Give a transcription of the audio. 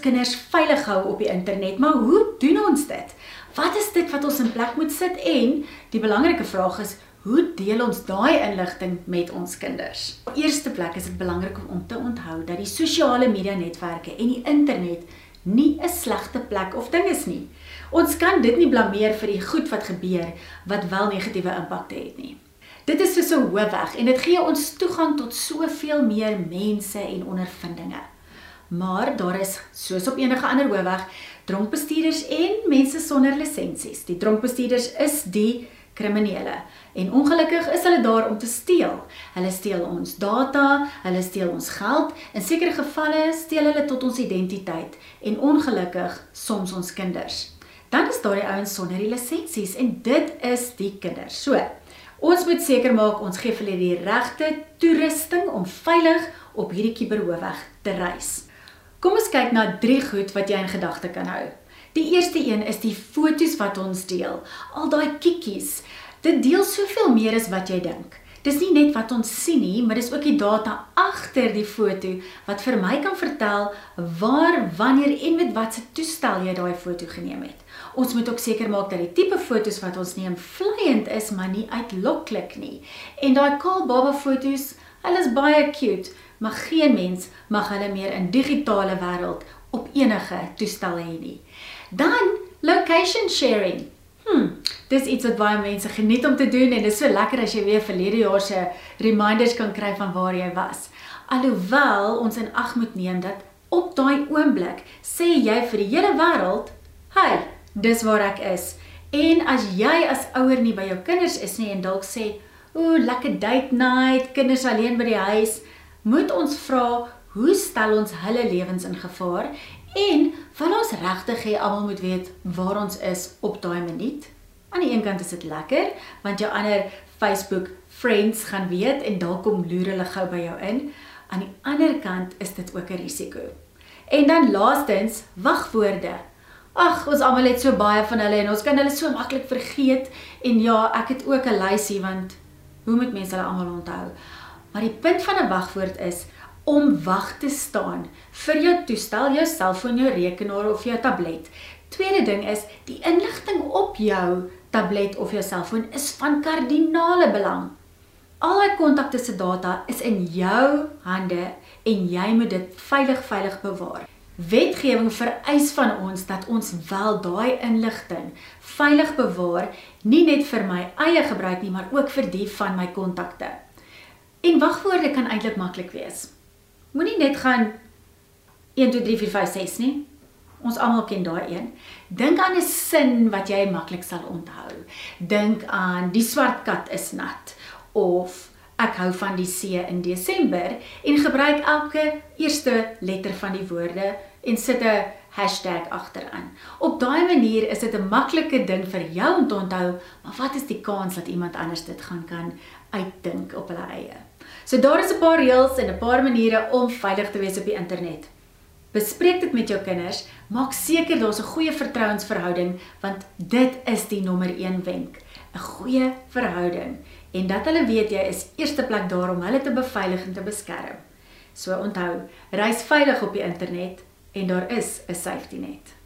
kinders veilig hou op die internet, maar hoe doen ons dit? Wat is dit wat ons in plek moet sit en die belangrike vraag is, hoe deel ons daai inligting met ons kinders? In eerste plek is dit belangrik om te onthou dat die sosiale media netwerke en die internet nie 'n slegte plek of ding is nie. Ons kan dit nie blameer vir die goed wat gebeur wat wel negatiewe impakte het nie. Dit is so 'n hoofweg en dit gee ons toegang tot soveel meer mense en ondervindinge. Maar daar is soos op enige ander hoofweg dronkbestuurders en mense sonder lisensies. Die dronkbestuurders is die kriminele en ongelukkig is hulle daar om te steel. Hulle steel ons data, hulle steel ons geld, in sekere gevalle steel hulle tot ons identiteit en ongelukkig soms ons kinders. Dan is daar die ouens sonder die lisensies en dit is die kinders. So, Ons moet seker maak ons gee vir hulle die regte toerusting om veilig op hierdie kuberhoofweg te reis. Kom ons kyk na drie goed wat jy in gedagte kan hou. Die eerste een is die fotos wat ons deel. Al daai kikkies. Dit deel soveel meer as wat jy dink. Dis nie net wat ons sien nie, maar dis ook die data agter die foto wat vir my kan vertel waar, wanneer en met watse toestel jy daai foto geneem het. Ons moet ook seker maak dat die tipe fotos wat ons neem vleiend is, maar nie uitloklik nie. En daai kaal baba fotos, hulle is baie cute, maar geen mens mag hulle meer in digitale wêreld op enige toestel hê nie. Dan location sharing. Hm, dis iets wat baie mense geniet om te doen en dit is so lekker as jy weer verlede jaar se reminders kan kry van waar jy was. Alhoewel ons in ag moet neem dat op daai oomblik sê jy vir die hele wêreld, "Hey, dis waar ek is." En as jy as ouer nie by jou kinders is nie en dalk sê, "O, lekker date night, kinders alleen by die huis," moet ons vra, "Hoe stel ons hulle lewens in gevaar En wil ons regtig hê almal moet weet waar ons is op daai minuut? Aan die een kant is dit lekker, want jou ander Facebook friends gaan weet en dalk kom loer hulle gou by jou in. Aan die ander kant is dit ook 'n risiko. En dan laastens, wagwoorde. Ag, ons almal het so baie van hulle en ons kan hulle so maklik vergeet en ja, ek het ook 'n lysie want hoe moet mense hulle almal onthou? Maar die punt van 'n wagwoord is om wag te staan vir jou toestel, jou selfoon, jou rekenaar of jou tablet. Tweede ding is die inligting op jou tablet of jou selfoon is van kardinale belang. Al daai kontakte se data is in jou hande en jy moet dit veilig veilig bewaar. Wetgewing vereis van ons dat ons wel daai inligting veilig bewaar, nie net vir my eie gebruik nie, maar ook vir die van my kontakte. En wagwoorde kan eintlik maklik wees. Moenie net gaan 1 2 3 4 5 6 nie. Ons almal ken daai een. Dink aan 'n sin wat jy maklik sal onthou. Dink aan die swart kat is nat of ek hou van die see in Desember en gebruik elke eerste letter van die woorde en sit 'n hashtag agteraan. Op daai manier is dit 'n maklike ding vir jou om te onthou, maar wat is die kans dat iemand anders dit gaan kan uitdink op hulle eie? So daar is 'n paar reëls en 'n paar maniere om veilig te wees op die internet. Bespreek dit met jou kinders, maak seker daar's 'n goeie vertrouensverhouding want dit is die nommer 1 wenk, 'n goeie verhouding en dat hulle weet jy is eerste plek daar om hulle te beveilig en te beskerm. So onthou, reis veilig op die internet en daar is 'n safety net.